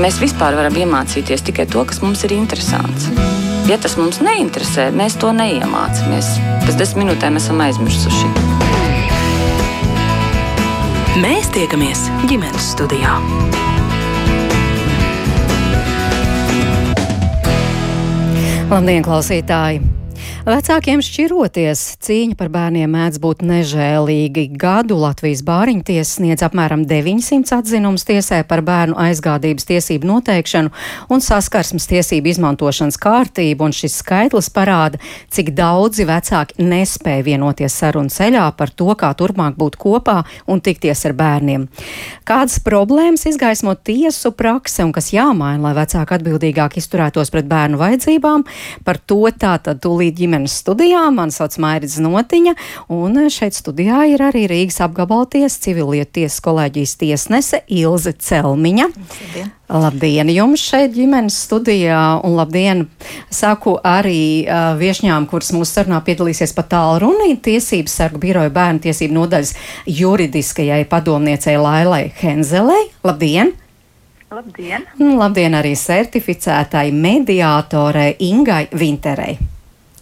Mēs vispār varam iemācīties tikai to, kas mums ir interesants. Ja tas mums neinteresē, mēs to neiemācāmies. Pēc desmit minūtēm esam aizmirsuši. Mēs tiekamies ģimenes studijā. Labdien, klausītāji! Vecākiem šķiroties, cīņa par bērniem mēdz būt nežēlīgi. Gadu Latvijas bāriņtiesa sniedz apmēram 900 atzinumus tiesē par bērnu aizgādības tiesību noteikšanu un saskarsmes tiesību izmantošanas kārtību, un šis skaitlis parāda, cik daudzi vecāki nespēja vienoties sarunu ceļā par to, kā turpmāk būt kopā un tikties ar bērniem. Kādas problēmas izgaismo tiesu prakse un kas jāmaina, lai vecāki atbildīgāk izturētos pret bērnu vajadzībām, par to tātad tūlīt ģimenes ģimenes studijā. Mani sauc Mairits Notiņa, un šeit studijā ir arī Rīgas apgabalties civilietu tiesas kolēģijas tiesnese Ilze Celmiņa. Labdien. Labdien jums šeit ģimenes studijā, un labdien saku arī uh, viešņām, kuras mūsu sarunā piedalīsies pat tālrunī Tiesības sargu biroja bērnu tiesību nodaļas juridiskajai padomniecei Lailai Henzelei. Labdien! Labdien! Labdien arī certificētai mediātorei Ingai Vinterei.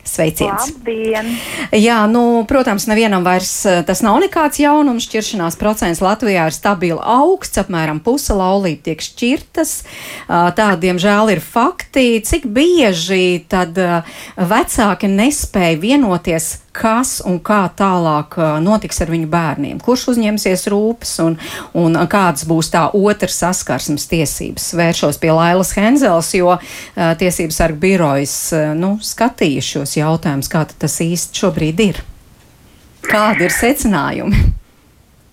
Sveiciens! Labdien! Jā, nu, protams, nevienam vairs eh, tas nav nekāds jaunums. Šķiršanās procents Latvijā ir stabili augsts, apmēram puse laulību tiek šķirtas. Tādi, diemžēl, ir fakti. Cik bieži tad vecāki nespēja vienoties kas un kā tālāk notiks ar viņu bērniem, kurš uzņemsies rūpes un, un kādas būs tā otra saskarsmes tiesības. Vēršos pie Lailas Henzels, jo uh, tiesības sarga birojas uh, nu, skatīja šos jautājumus, kā tas īsti šobrīd ir. Kādi ir secinājumi?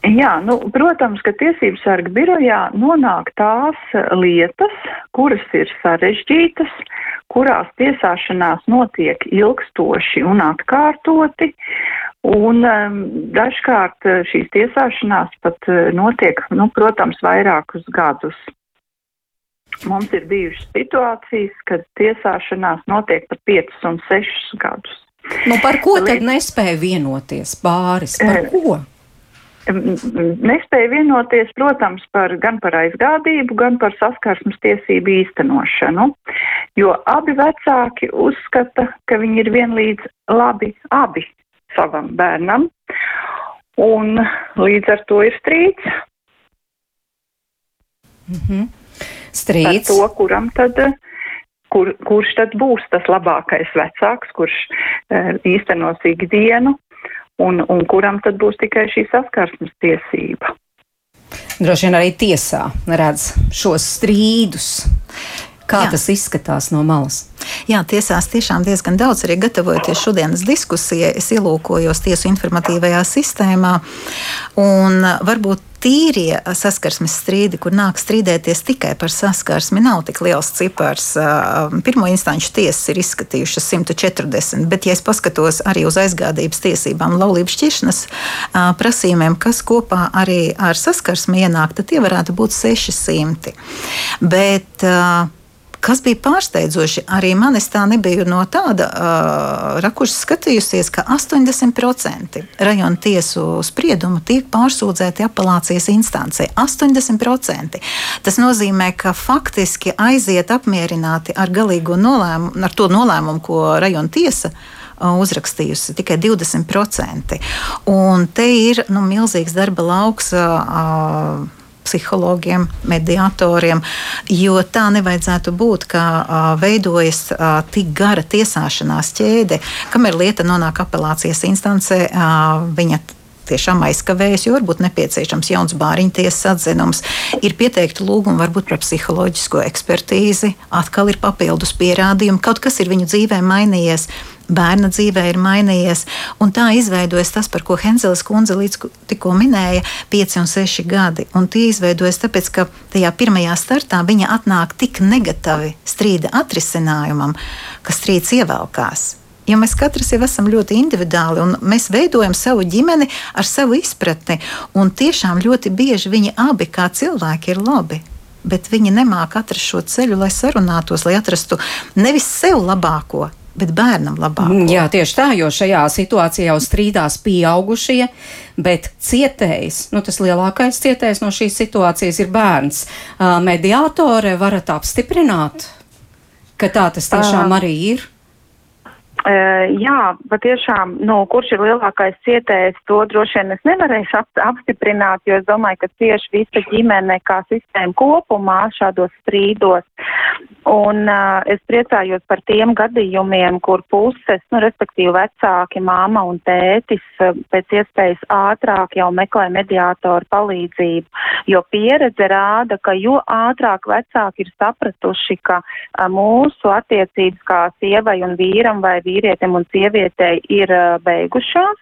Jā, nu, protams, ka tiesību sarga birojā nonāk tās lietas, kuras ir sarežģītas, kurās tiesāšanās notiek ilgstoši un atkārtoti, un um, dažkārt uh, šīs tiesāšanās pat uh, notiek, nu, protams, vairākus gadus. Mums ir bijušas situācijas, kad tiesāšanās notiek pat 5 un 6 gadus. Nu, par ko tad nespēja vienoties pāris? Par ko? Nespēja vienoties, protams, par, gan par aizgādību, gan par saskarsmes tiesību īstenošanu, jo abi vecāki uzskata, ka viņi ir vienlīdz labi abi savam bērnam, un līdz ar to ir strīds. Mm -hmm. Strīds. Par to, kuram tad, kur, kurš tad būs tas labākais vecāks, kurš uh, īstenos ikdienu un, un kuram tad būs tikai šī saskarsmes tiesība. Droši vien arī tiesā redz šos strīdus. Kā Jā. tas izskatās no malas? Jā, tiesās tiešām diezgan daudz. Arī gatavojoties šodienas diskusijai, es ielūkojos tiesu informatīvajā sistēmā. Un varbūt tīrie saskarsmes strīdi, kur nāk strīdēties tikai par saskarsmi, nav tik liels cipars. Pirmo instanču tiesas ir izskatījušas 140, bet, ja es paskatos arī uz aizgādības tiesībām, laulības šķiršanas prasījumiem, kas kopā arī ar saskarsmi ienāk, tad tie varētu būt 600. Bet, Kas bija pārsteidzoši, arī manis tā nebija no tāda uh, rakursa skatījusies, ka 80% rajona tiesu spriedumu tiek pārsūdzēti apelācijas instancē. 80%. Tas nozīmē, ka faktiski aiziet apmierināti ar galīgo nolēmumu, ar to nolēmumu, ko rajona tiesa uzrakstījusi tikai 20%. Un te ir nu, milzīgs darba lauks. Uh, psihologiem, mediatoriem, jo tā nevajadzētu būt, ka veidojas tik gara tiesāšanās ķēde, kamēr lieta nonāk apelācijas instancē, viņa tiešām aizkavējas, jo varbūt nepieciešams jauns bāriņtiesas atzinums, ir pieteikti lūgumi varbūt par psiholoģisko ekspertīzi, atkal ir papildus pierādījumi, kaut kas ir viņu dzīvē mainījies bērna dzīvē ir mainījies. Un tā izveidojas tas, par ko Henzeles kundze līdz tikko minēja, 5 un 6 gadi. Un tie izveidojas tāpēc, ka tajā pirmajā startā viņa atnāk tik negatīvi strīda atrisinājumam, ka strīds ievelkās. Jo mēs katrs jau esam ļoti individuāli un mēs veidojam savu ģimeni ar savu izpratni. Un tiešām ļoti bieži viņi abi kā cilvēki ir labi bet viņi nemāca atrast šo ceļu, lai sarunātos, lai atrastu nevis sev labāko, bet bērnam labāk. Jā, tieši tā, jo šajā situācijā jau strīdās pieaugušie, bet cietējs, nu tas lielākais cietējs no šīs situācijas ir bērns. Mediātore varat apstiprināt, ka tā tas tiešām arī ir. Uh, jā, patiešām, nu, kurš ir lielākais cietējs, to droši vien es nevarēšu ap, apstiprināt, jo es domāju, ka tieši visa ģimene kā sistēma kopumā šādos strīdos. Un uh, es priecājos par tiem gadījumiem, kur puses, nu, respektīvi vecāki, māma un tētis, uh, pēc iespējas ātrāk jau meklē mediātoru palīdzību, jo pieredze rāda, ka jo ātrāk vecāki ir sapratuši, ka uh, mūsu attiecības kā sievai un vīram vai vīrietim un sievietei ir beigušās.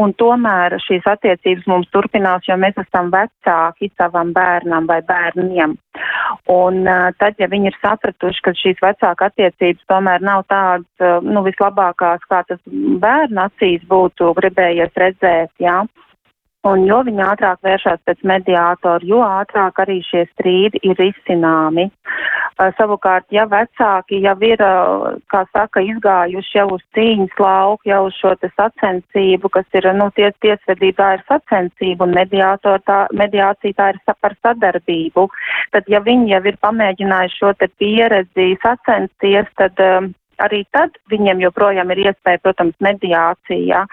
Un tomēr šīs attiecības mums turpinās, jo mēs esam vecāki savam bērnam vai bērniem. Un uh, tad, ja viņi ir sapratuši, ka šīs vecāka attiecības tomēr nav tādas, uh, nu, vislabākās, kā tas bērnu acīs būtu gribējies redzēt, jā, Un jo viņi ātrāk vēršas pēc mediātora, jo ātrāk arī šie strīdi ir izcināmi. Uh, savukārt, ja vecāki jau ir, uh, kā saka, izgājuši jau uz cīņas lauku, jau uz šo te sacensību, kas ir, nu, ties, tiesvedībā ir sacensība un tā, mediācija tā ir par sadarbību, tad, ja viņi jau ir pamēģinājuši šo te pieredzi sacensties, tad um, arī tad viņiem joprojām ir iespēja, protams, mediācijā,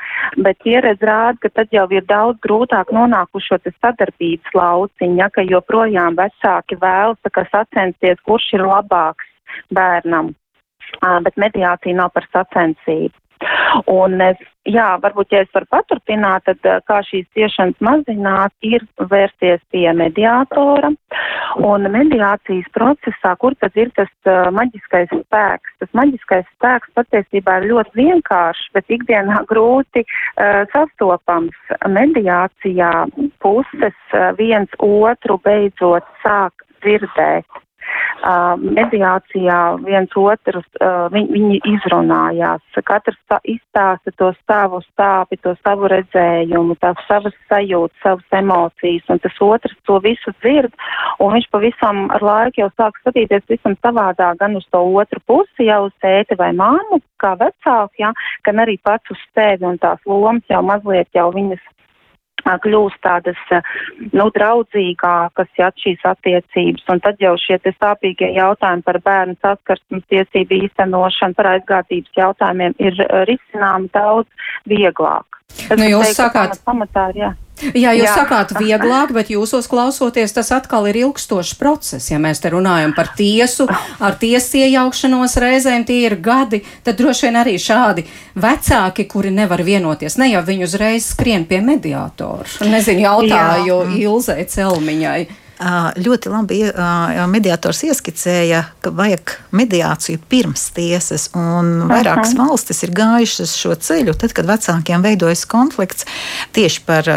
bet pieredze rāda, ka tad jau ir daudz grūtāk nonākt uz šo sadarbības lauciņa, ka joprojām vecāki vēlas sacensties, kurš ir labāks bērnam. Bet mediācija nav par sacensību. Un es, jā, varbūt, ja es varu paturpināt, tad kā šīs ciešanas mazināt, ir vērsties pie mediātora. Un mediācijas procesā, kur tad ir tas uh, maģiskais spēks? Tas maģiskais spēks patiesībā ir ļoti vienkāršs, bet ikdienā grūti uh, sastopams. Mediācijā puses uh, viens otru beidzot sāk dzirdēt uh, mediācijā viens otrus, uh, viņ, viņi izrunājās, katrs tā, izstāsta to savu stāpi, to savu redzējumu, tās savas sajūtas, savas emocijas, un tas otrs to visu dzird, un viņš pavisam ar laiku jau sāk skatīties visam savādāk, gan uz to otru pusi, jau uz tēti vai māmu, kā vecāku, ja, gan arī pats uz sevi, un tās lomas jau mazliet jau viņas kļūst tādas, nu, draudzīgākas, ja šīs attiecības, un tad jau šie sāpīgie jautājumi par bērnu saskarsmes tiesību īstenošanu, par aizgādības jautājumiem ir risināmi daudz vieglāk. Es nu, jūs teikt, sakāt, pamatā, jā. Jā, jūs Jā. sakāt vieglāk, bet jūsos klausoties, tas atkal ir ilgstošs process. Ja mēs te runājam par tiesu, ar tiesas iejaukšanos reizēm tie ir gadi, tad droši vien arī šādi vecāki, kuri nevar vienoties, ne jau viņi uzreiz skrien pie mediātora. Nezinu, jautāju Jā. Ilzai Celmiņai. Ļoti labi mediātors ieskicēja, ka vajag mediāciju pirms tiesas, un vairākas Aha. valstis ir gājušas šo ceļu, tad, kad vecākiem veidojas konflikts tieši par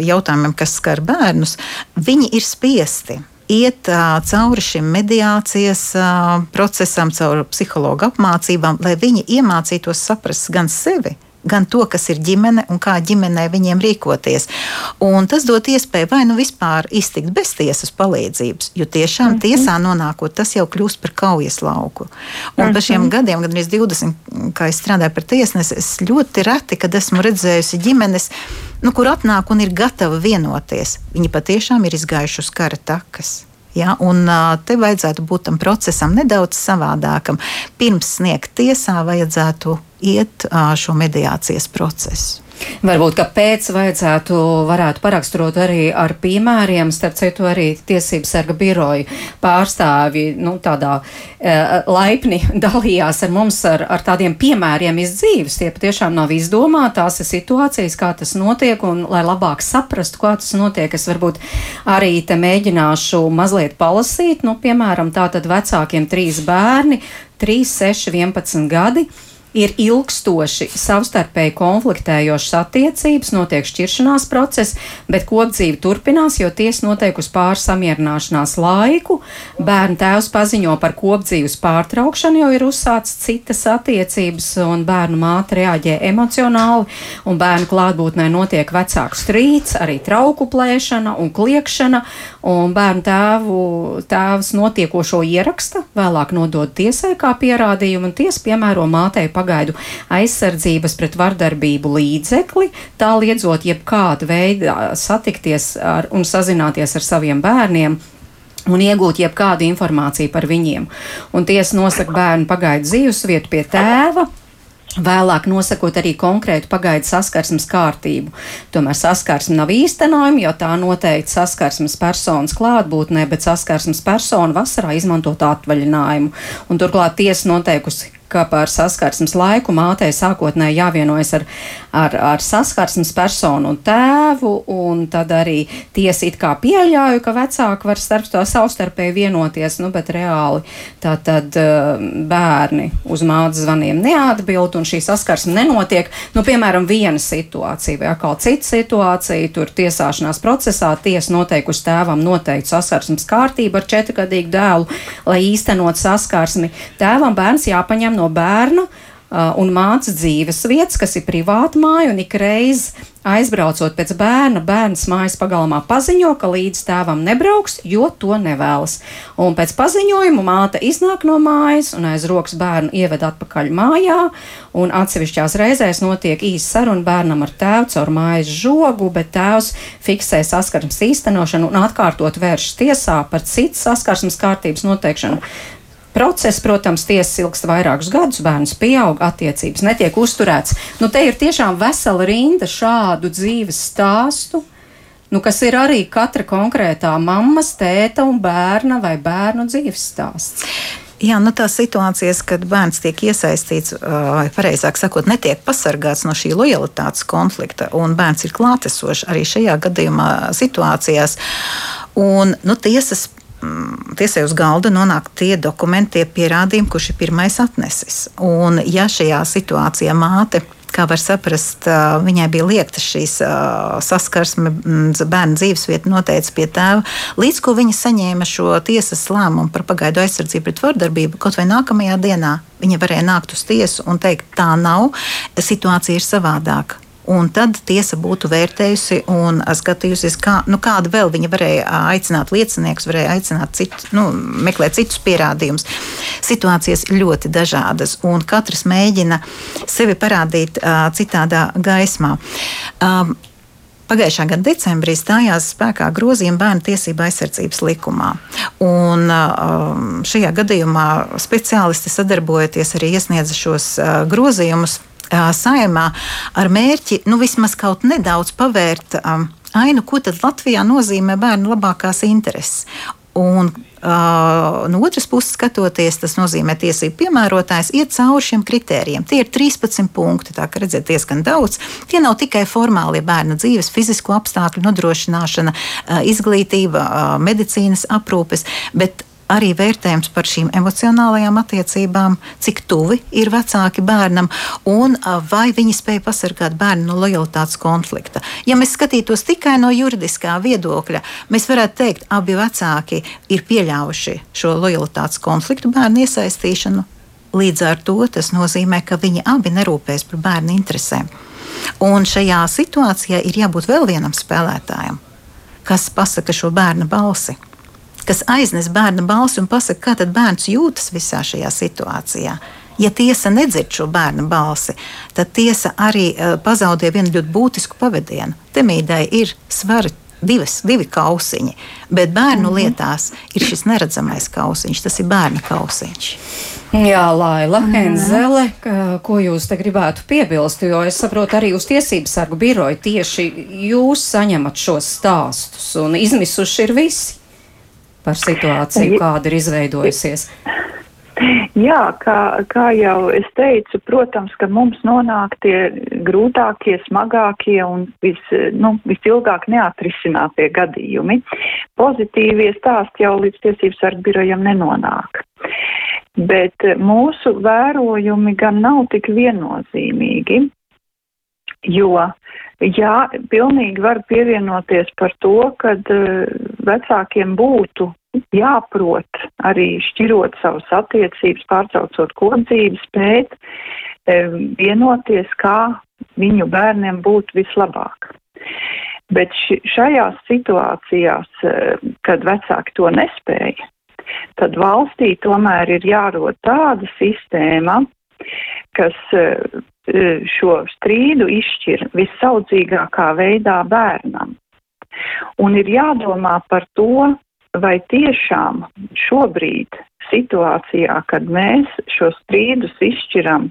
jautājumiem, kas skar bērnus, viņi ir spiesti iet uh, cauri šim mediācijas uh, procesam, cauri psihologu apmācībām, lai viņi iemācītos saprast gan sevi, gan to, kas ir ģimene un kā ģimenē viņiem rīkoties. Un tas dod iespēju vai nu vispār iztikt bez tiesas palīdzības, jo tiešām mm -hmm. tiesā nonākot, tas jau kļūst par kaujas lauku. Un mm -hmm. par šiem mhm. gadiem, gandrīz 20, kā es strādāju par tiesnesi, es ļoti reti, kad esmu redzējusi ģimenes, nu, kur atnāk un ir gatava vienoties. Viņi patiešām ir izgājuši uz kara takas. Ja, un te vajadzētu būt tam procesam nedaudz savādākam. Pirms sniegt tiesā, vajadzētu iet šo mediācijas procesu. Varbūt, ka pēc vajadzētu, varētu paraksturot arī ar piemēriem, starp citu arī tiesības sarga biroja pārstāvi, nu, tādā e, laipni dalījās ar mums ar, ar tādiem piemēriem iz dzīves. Tie patiešām nav izdomāti, tās ir situācijas, kā tas notiek, un lai labāk saprastu, kā tas notiek, es varbūt arī te mēģināšu mazliet palasīt, nu, piemēram, tā tad vecākiem trīs bērni, 3, 6, 11 gadi ir ilgstoši savstarpēji konfliktējošas attiecības, notiek šķiršanās process, bet kopdzīve turpinās, jo tiesa noteikusi pāris samierināšanās laiku. Bērnu tēvs paziņo par kopdzīves pārtraukšanu, jo ir uzsācis citas attiecības, un bērnu māte reaģē emocionāli, un bērnu klātbūtnē notiek vecāku strīds, arī trauku plēšana un kliekšana, un bērnu tēvu, tēvs notiekošo ieraksta, vēlāk nodod tiesai kā pierādījumu, un tiesa piemēro mātei pagaidu aizsardzības pret vardarbību līdzekli, tā liedzot jebkādu veidu satikties ar, un sazināties ar saviem bērniem un iegūt jebkādu informāciju par viņiem. Un tiesa nosaka bērnu pagaidu dzīvesvietu pie tēva. Vēlāk nosakot arī konkrētu pagaidu saskarsmes kārtību. Tomēr saskarsme nav īstenojama, jo tā noteikti saskarsmes personas klātbūtnē, bet saskarsmes persona vasarā izmantot atvaļinājumu. Un turklāt tiesa noteikusi, ka par saskarsmes laiku mātei sākotnēji jāvienojas ar, ar, ar saskarsmes personu un tēvu, un tad arī tiesa it kā pieļauj, ka vecāki var starp to savstarpēji vienoties, nu, bet reāli tā tad eh, bērni uz mātes zvaniem neatbild, un šī saskarsme nenotiek. Nu, piemēram, viena situācija vai atkal cita situācija, tur tiesāšanās procesā tiesa noteikusi tēvam noteikti saskarsmes kārtību ar četrgadīgu dēlu, lai īstenot saskarsmi. Tēvam bērns jāpaņem no bērna uh, un mācas dzīves vietas, kas ir privāta māja, un ikreiz aizbraucot pēc bērna, bērns mājas pagalmā paziņo, ka līdz tēvam nebrauks, jo to nevēlas. Un pēc paziņojuma māte iznāk no mājas un aiz rokas bērnu ieved atpakaļ mājā, un atsevišķās reizēs notiek īsa saruna bērnam ar tēvu caur mājas žogu, bet tēvs fiksē saskarsmes īstenošanu un atkārtot vēršas tiesā par citas saskarsmes kārtības noteikšanu. Process, protams, tiesas ilgst vairākus gadus, bērns pieaug, attiecības netiek uzturēts. Nu, te ir tiešām vesela rinda šādu dzīves stāstu, nu, kas ir arī katra konkrētā mammas, tēta un bērna vai bērnu dzīves stāsts. Jā, nu tās situācijas, kad bērns tiek iesaistīts, vai pareizāk sakot, netiek pasargāts no šī lojalitātes konflikta, un bērns ir klātesošs arī šajā gadījumā situācijās. Un, nu, tiesas tiesai uz galda nonāk tie dokumenti, tie pierādījumi, kurš ir pirmais atnesis. Un, ja šajā situācijā māte kā var saprast, viņai bija liekta šīs saskarsme, mm, bērnu dzīvesvieta noteica pie tēva. Līdz ko viņa saņēma šo tiesas lēmumu par pagaidu aizsardzību pret vardarbību, kaut vai nākamajā dienā viņa varēja nākt uz tiesu un teikt, tā nav, situācija ir savādāka. Un tad tiesa būtu vērtējusi un skatījusies, kā, nu, kādu vēl viņa varēja aicināt lieciniekus, varēja aicināt citu, nu, meklēt citus pierādījumus. Situācijas ļoti dažādas, un katrs mēģina sevi parādīt uh, citādā gaismā. Um, Pagājušā gada decembrī stājās spēkā grozījuma bērnu tiesību aizsardzības likumā. Un, šajā gadījumā speciālisti sadarbojoties arī iesniedza šos grozījumus saimā ar mērķi nu, vismaz kaut nedaudz pavērt ainu, ko tad Latvijā nozīmē bērnu labākās intereses. Un, uh, no otras puses, skatoties, tas nozīmē, ka tiesību piemērotājs iet cauri šiem kritērijiem. Tie ir 13 punkti, tā kā redzat, diezgan daudz. Tie nav tikai formālie bērna dzīves, fizisko apstākļu nodrošināšana, uh, izglītība, uh, medicīnas aprūpes, bet arī vērtējums par šīm emocionālajām attiecībām, cik tuvi ir vecāki bērnam un vai viņi spēj pasargāt bērnu no lojalitātes konflikta. Ja mēs skatītos tikai no juridiskā viedokļa, mēs varētu teikt, abi vecāki ir pieļāvuši šo lojalitātes konfliktu bērnu iesaistīšanu. Līdz ar to tas nozīmē, ka viņi abi nerūpēs par bērnu interesēm. Un šajā situācijā ir jābūt vēl vienam spēlētājam, kas pasaka šo bērnu balsi kas aiznes bērna balsi un pasaka, kā bērns jūtas visā šajā situācijā. Ja tiesa nedzird šo bērnu balsi, tad tiesa arī uh, pazaudē vienu ļoti būtisku pavadienu. Temīdai ir svari divas, divi kausiņi, bet bērnu mm -hmm. lietās ir šis neredzamais kausiņš, tas ir bērna kausiņš. Jā, Laila Enzele, ko jūs te gribētu piebilst, jo es saprotu arī uz tiesību sargu biroju tieši jūs saņemat šos stāstus un izmisuši ir visi par situāciju, kāda ir izveidojusies? Jā, kā, kā jau es teicu, protams, ka mums nonāk tie grūtākie, smagākie un vis, nu, visilgāk neatrisinātie gadījumi. Pozitīvie stāsti jau līdz tiesības sargu birojam nenonāk. Bet mūsu vērojumi gan nav tik viennozīmīgi, jo Jā, pilnīgi var pievienoties par to, ka uh, vecākiem būtu jāprot arī šķirot savas attiecības, pārtraucot kodzīvi, spēt um, vienoties, kā viņu bērniem būtu vislabāk. Bet šajās situācijās, kad vecāki to nespēja, tad valstī tomēr ir jārod tāda sistēma, kas šo strīdu izšķir visaudzīgākā veidā bērnam. Un ir jādomā par to, vai tiešām šobrīd situācijā, kad mēs šo strīdus izšķiram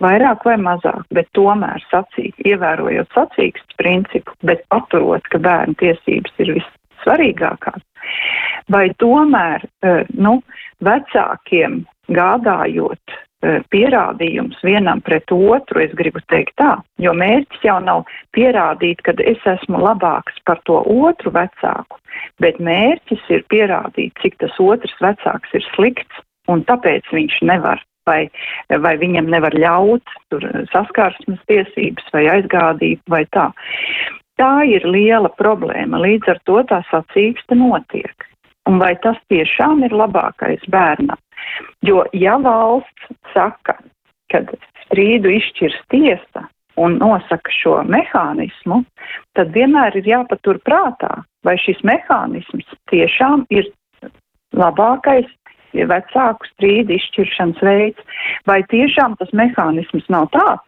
vairāk vai mazāk, bet tomēr sacīt, ievērojot sacīksts principu, bet paturot, ka bērnu tiesības ir vissvarīgākās, vai tomēr, nu, vecākiem gādājot pierādījums vienam pret otru, es gribu teikt tā, jo mērķis jau nav pierādīt, ka es esmu labāks par to otru vecāku, bet mērķis ir pierādīt, cik tas otrs vecāks ir slikts, un tāpēc viņš nevar vai, vai viņam nevar ļaut tur saskarsmes tiesības vai aizgādīt vai tā. Tā ir liela problēma, līdz ar to tā sacīksta notiek. Un vai tas tiešām ir labākais bērnam? Jo ja valsts saka, ka strīdu izšķirs tiesa un nosaka šo mehānismu, tad vienmēr ir jāpatur prātā, vai šis mehānisms tiešām ir labākais vecāku strīdu izšķiršanas veids, vai tiešām tas mehānisms nav tāds,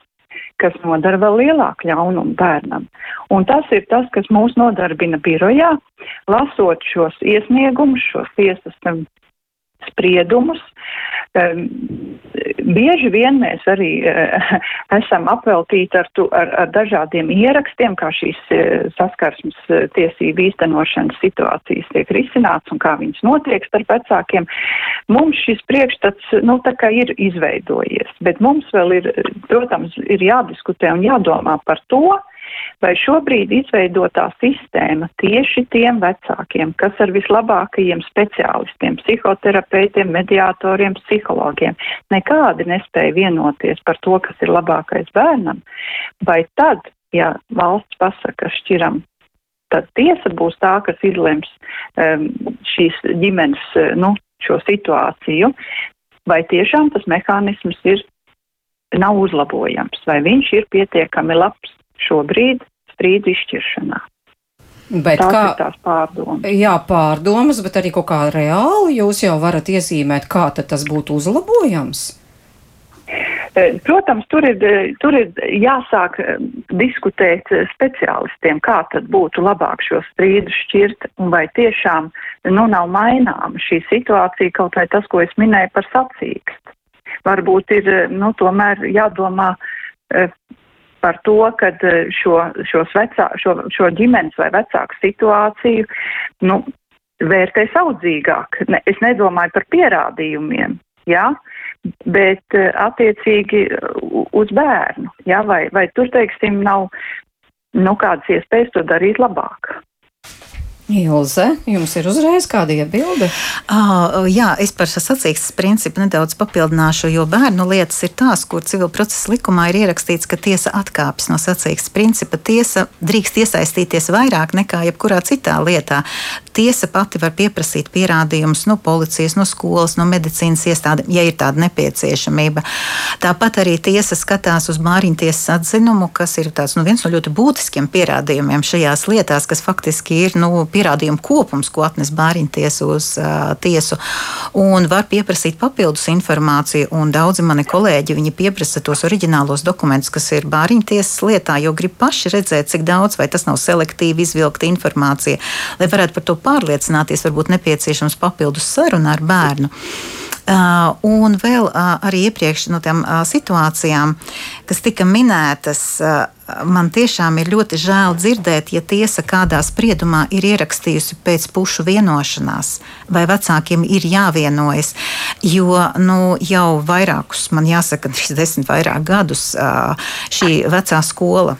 kas nodara vēl lielāku ļaunumu bērnam. Un tas ir tas, kas mūs nodarbina birojā, lasot šos iesniegumus, šos tiesas spriedumus. Um, bieži vien mēs arī uh, esam apveltīti ar, tu, ar, ar dažādiem ierakstiem, kā šīs uh, saskarsmes uh, tiesību īstenošanas situācijas tiek risināts un kā viņas notiek starp vecākiem. Mums šis priekšstats, nu, tā kā ir izveidojies, bet mums vēl ir, protams, ir jādiskutē un jādomā par to, vai šobrīd izveidotā sistēma tieši tiem vecākiem, kas ar vislabākajiem speciālistiem, psihoterapeitiem, mediātoriem, psihologiem, nekādi nespēja vienoties par to, kas ir labākais bērnam, vai tad, ja valsts pasaka šķiram, tad tiesa būs tā, kas izlems um, šīs ģimenes, nu, šo situāciju, vai tiešām tas mehānisms ir nav uzlabojams, vai viņš ir pietiekami labs šobrīd strīdu izšķiršanā. Bet tās kā, tās pārdomas. Jā, pārdomas, bet arī kaut kā reāli jūs jau varat iezīmēt, kā tas būtu uzlabojams. E, protams, tur ir, e, tur ir jāsāk e, diskutēt speciālistiem, kā tad būtu labāk šo strīdu šķirt, un vai tiešām nu, nav maināma šī situācija, kaut vai tas, ko es minēju par sacīkstu. Varbūt ir nu, tomēr jādomā par to, ka eh, šo, vecā, šo, šo ģimenes vai vecāku situāciju nu, vērtē saudzīgāk. Ne, es nedomāju par pierādījumiem, jā, bet eh, attiecīgi uz bērnu, jā, vai, vai tur, teiksim, nav nu, kādas iespējas to darīt labāk. Ilze, jums ir uzreiz kāda iebilde? Uh, jā, es par sacīkstes principu nedaudz papildināšu, jo bērnu lietas ir tās, kur civil procesa likumā ir ierakstīts, ka tiesa atkāpjas no sacīkstes principa. Tiesa drīkst iesaistīties vairāk nekā jebkurā citā lietā. Tiesa pati var pieprasīt pierādījumus no policijas, no skolas, no medicīnas iestādēm, ja ir tāda nepieciešamība. Tāpat arī tiesa skatās uz Māriņtiesas atzinumu, kas ir tāds, nu, viens no ļoti būtiskiem pierādījumiem šajās lietās, kas faktiski ir nu, pierādījumu kopums, ko atnes Bāriņtiesa uz uh, tiesu. Un var pieprasīt papildus informāciju, daudzi mani kolēģi pieprasa tos oriģinālos dokumentus, kas ir Bāriņtiesas lietā, jo grib paši redzēt, cik daudz vai tas nav selektīvi izvilkta informācija, lai varētu par to pārliecināties, varbūt nepieciešams papildus saruna ar bērnu. Uh, un vēl uh, arī iepriekš no tām uh, situācijām, kas tika minētas, man tiešām ir ļoti žēl dzirdēt, ja tiesa kādā spriedumā ir ierakstījusi pēc pušu vienošanās, vai vecākiem ir jāvienojas. Jo nu, jau vairākus, man jāsaka, desmit vairāk gadus šī vecā skola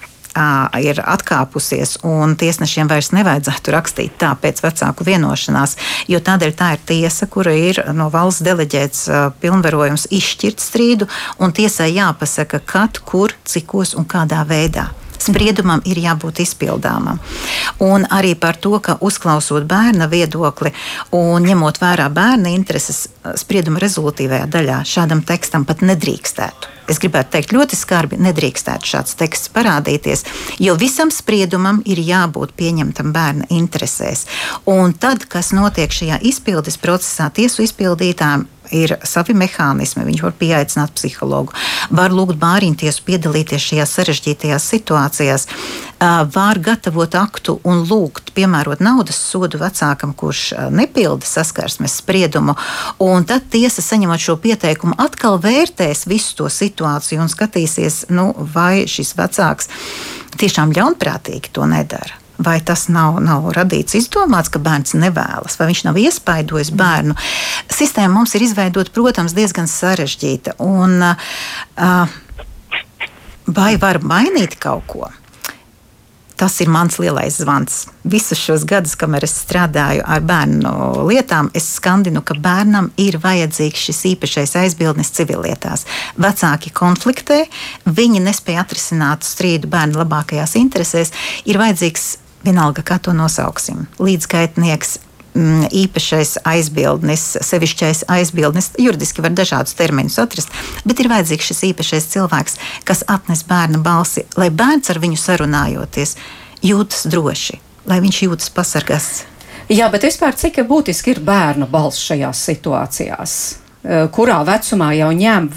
ir atkāpusies, un tiesnešiem vairs nevajadzētu rakstīt tā pēc vecāku vienošanās, jo tādēļ tā ir tiesa, kura ir no valsts deleģēts pilnvarojums izšķirt strīdu, un tiesai jāpasaka, kad, kur, cikos un kādā veidā Spriedumam ir jābūt izpildāmam. Un arī par to, ka uzklausot bērna viedokli un ņemot vērā bērna intereses, sprieduma rezultātīvajā daļā šādam tekstam pat nedrīkstētu. Es gribētu teikt, ļoti skarbi nedrīkstētu šāds teksts parādīties, jo visam spriedumam ir jābūt pieņemtam bērna interesēs. Un tad, kas notiek šajā izpildes procesā, tiesu izpildītājiem ir savi mehānismi. Viņš var pieaicināt psihologu, var lūgt bāriņtiesu piedalīties šajās sarežģītajās situācijās, var gatavot aktu un lūgt piemērot naudas sodu vecākam, kurš nepilda saskarsmes spriedumu. Un tad tiesa, saņemot šo pieteikumu, atkal vērtēs visu to situāciju un skatīsies, nu, vai šis vecāks tiešām ļaunprātīgi to nedara. Vai tas nav, nav radīts izdomāts, ka bērns nevēlas, vai viņš nav iespaidojis bērnu? Sistēma mums ir izveidota, protams, diezgan sarežģīta. Un, uh, vai var mainīt kaut ko? Tas ir mans lielais zvans. Visus šos gadus, kamēr es strādāju ar bērnu lietām, es skandinu, ka bērnam ir vajadzīgs šis īpašais aizbildnis civillietās. Vecāki konfliktē, viņi nespēja atrisināt strīdu bērnu labākajās interesēs. Ir vajadzīgs vienalga, kā to nosauksim, līdzgaitnieks. Mm, īpašais aizbildnis, sevišķais aizbildnis, juridiski var dažādus terminus atrast, bet ir vajadzīgs šis īpašais cilvēks, kas atnes bērna balsi, lai bērns ar viņu sarunājoties jūtas droši, lai viņš jūtas pasargāts. Jā, bet vispār cik būtiski ir bērna balss šajās situācijās? Eh, kurā vecumā jau ņem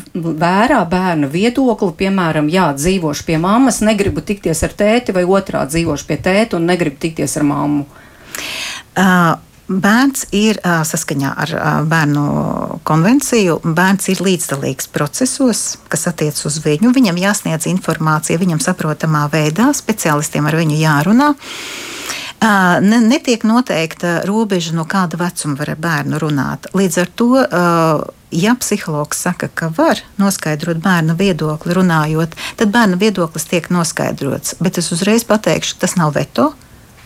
vērā bērnu viedokli, piemēram, jā, dzīvošu pie mammas, negribu tikties ar tēti, vai otrā dzīvošu pie tēta un negribu tikties ar mammu? Uh. Bērns ir saskaņā ar bērnu konvenciju. Bērns ir līdzdalīgs procesos, kas attiecas uz viņu. Viņam jāsniedz informācija viņam saprotamā veidā, speciālistiem ar viņu jārunā. Ne, netiek noteikta robeža, no kāda vecuma var ar bērnu runāt. Līdz ar to, ja psihologs saka, ka var noskaidrot bērna viedokli runājot, tad bērna viedoklis tiek noskaidrots. Bet es uzreiz pateikšu, tas nav veto.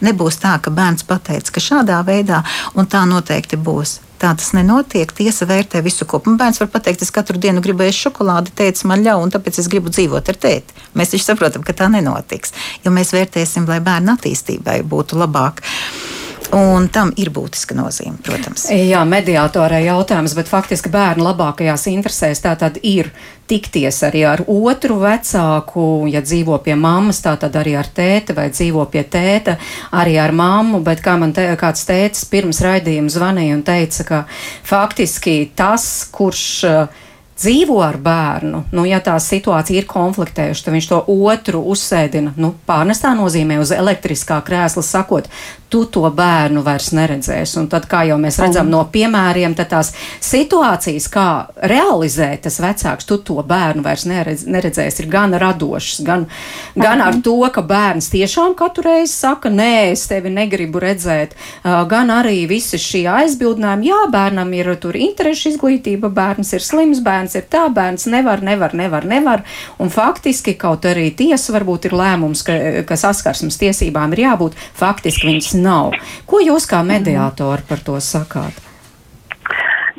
Nebūs tā, ka bērns pateiks, ka šādā veidā un tā noteikti būs. Tā tas nenotiek. Tiesa vērtē visu kopumā. Bērns var pateikt, es katru dienu gribu ēst šokolādi, teicis man ļauj, un tāpēc es gribu dzīvot ar tēti. Mēs taču saprotam, ka tā nenotiks, jo mēs vērtēsim, lai bērna attīstībai būtu labāk. Un tam ir būtiska nozīme, protams. Jā, mediātorai jautājums, bet faktiski bērnu labākajās interesēs tā tad ir tikties arī ar otru vecāku, ja dzīvo pie mammas, tā tad arī ar tēti vai dzīvo pie tēta, arī ar mammu, bet kā man te, kāds tētis pirms raidījuma zvanīja un teica, ka faktiski tas, kurš uh, dzīvo ar bērnu, nu, ja tā situācija ir konfliktējuša, tad viņš to otru uzsēdina, nu, pārnestā nozīmē uz elektriskā krēsla, sakot, tu to bērnu vairs neredzēsi. Un tad, kā jau mēs redzam no piemēriem, tad tās situācijas, kā realizēt tas vecāks, tu to bērnu vairs neredz, neredzēsi, ir gan radošas, gan, gan ar to, ka bērns tiešām katru reizi saka, nē, es tevi negribu redzēt, gan arī visi šie aizbildinājumi, jā, bērnam ir tur interešu izglītība, bērns ir slims, bērns ir tā, bērns nevar, nevar, nevar, nevar. Un faktiski kaut arī tiesa varbūt ir lēmums, ka, ka saskarsmes tiesībām ir jābūt, faktiski viņas nav. Ko jūs kā mediātori par to sakāt?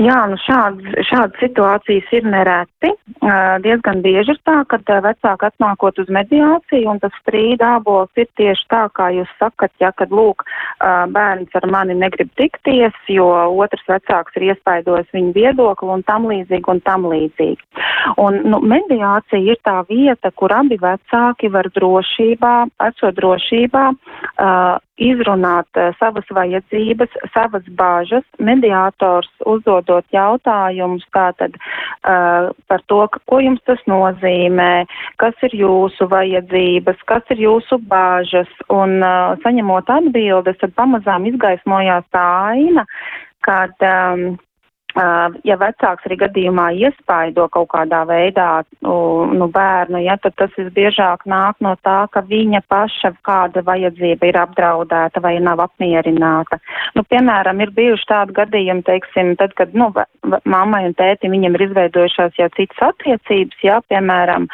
Jā, nu šādas, šādas situācijas ir nereti. Diezgan bieži ir tā, ka vecāki atnākot uz mediāciju un tas strīda ābols ir tieši tā, kā jūs sakat, ja, kad lūk, bērns ar mani negrib tikties, jo otrs vecāks ir iespaidojis viņu viedokli un tam līdzīgi un tam līdzīgi. Un, nu, mediācija ir tā vieta, kur abi vecāki var drošībā, esot drošībā, uh, izrunāt uh, savas vajadzības, savas bāžas. Mediātors uzdod uzdot jautājumus tātad uh, par to, ka, ko jums tas nozīmē, kas ir jūsu vajadzības, kas ir jūsu bāžas, un uh, saņemot atbildes, tad pamazām izgaismojās tā aina, kad um, ja vecāks arī gadījumā iespaido kaut kādā veidā nu, bērnu, ja, tad tas visbiežāk nāk no tā, ka viņa paša kāda vajadzība ir apdraudēta vai nav apmierināta. Nu, piemēram, ir bijuši tādi gadījumi, teiksim, tad, kad nu, mammai un tētim viņam ir izveidojušās jau citas attiecības, ja, piemēram,